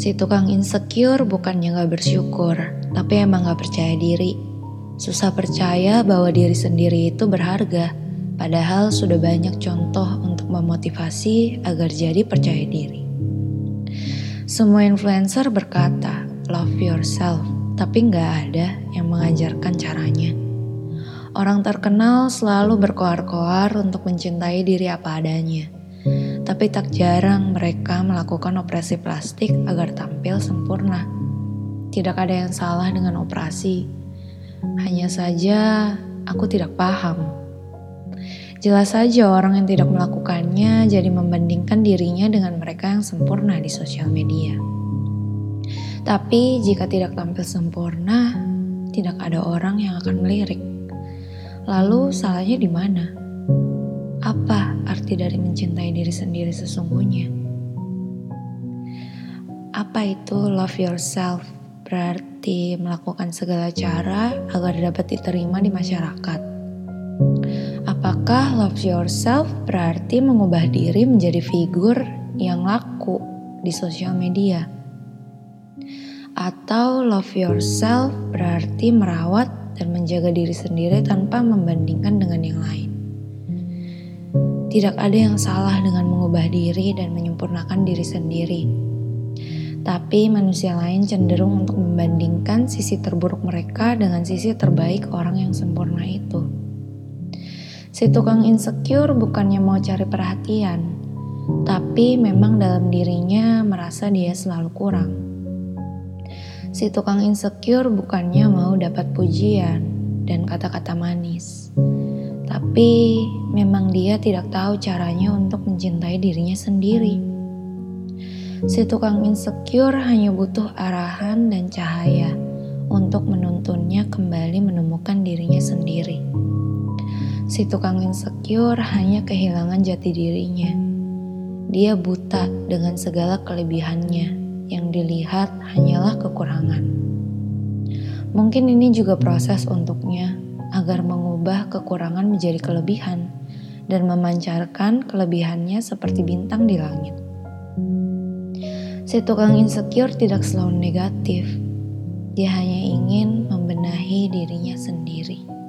Si tukang insecure bukannya gak bersyukur, tapi emang gak percaya diri. Susah percaya bahwa diri sendiri itu berharga, padahal sudah banyak contoh untuk memotivasi agar jadi percaya diri. Semua influencer berkata, love yourself, tapi gak ada yang mengajarkan caranya. Orang terkenal selalu berkoar-koar untuk mencintai diri apa adanya tapi tak jarang mereka melakukan operasi plastik agar tampil sempurna. Tidak ada yang salah dengan operasi, hanya saja aku tidak paham. Jelas saja orang yang tidak melakukannya jadi membandingkan dirinya dengan mereka yang sempurna di sosial media. Tapi jika tidak tampil sempurna, tidak ada orang yang akan melirik. Lalu salahnya di mana? Apa arti dari mencintai diri sendiri sesungguhnya? Apa itu love yourself? Berarti melakukan segala cara agar dapat diterima di masyarakat. Apakah love yourself berarti mengubah diri menjadi figur yang laku di sosial media? Atau love yourself berarti merawat dan menjaga diri sendiri tanpa membandingkan dengan yang lain? Tidak ada yang salah dengan mengubah diri dan menyempurnakan diri sendiri. Tapi manusia lain cenderung untuk membandingkan sisi terburuk mereka dengan sisi terbaik orang yang sempurna itu. Si tukang insecure bukannya mau cari perhatian, tapi memang dalam dirinya merasa dia selalu kurang. Si tukang insecure bukannya mau dapat pujian dan kata-kata manis, tapi memang dia tidak tahu caranya untuk mencintai dirinya sendiri. Si tukang insecure hanya butuh arahan dan cahaya untuk menuntunnya kembali menemukan dirinya sendiri. Si tukang insecure hanya kehilangan jati dirinya. Dia buta dengan segala kelebihannya, yang dilihat hanyalah kekurangan. Mungkin ini juga proses untuknya agar mengubah kekurangan menjadi kelebihan dan memancarkan kelebihannya seperti bintang di langit. Si tukang insecure tidak selalu negatif. Dia hanya ingin membenahi dirinya sendiri.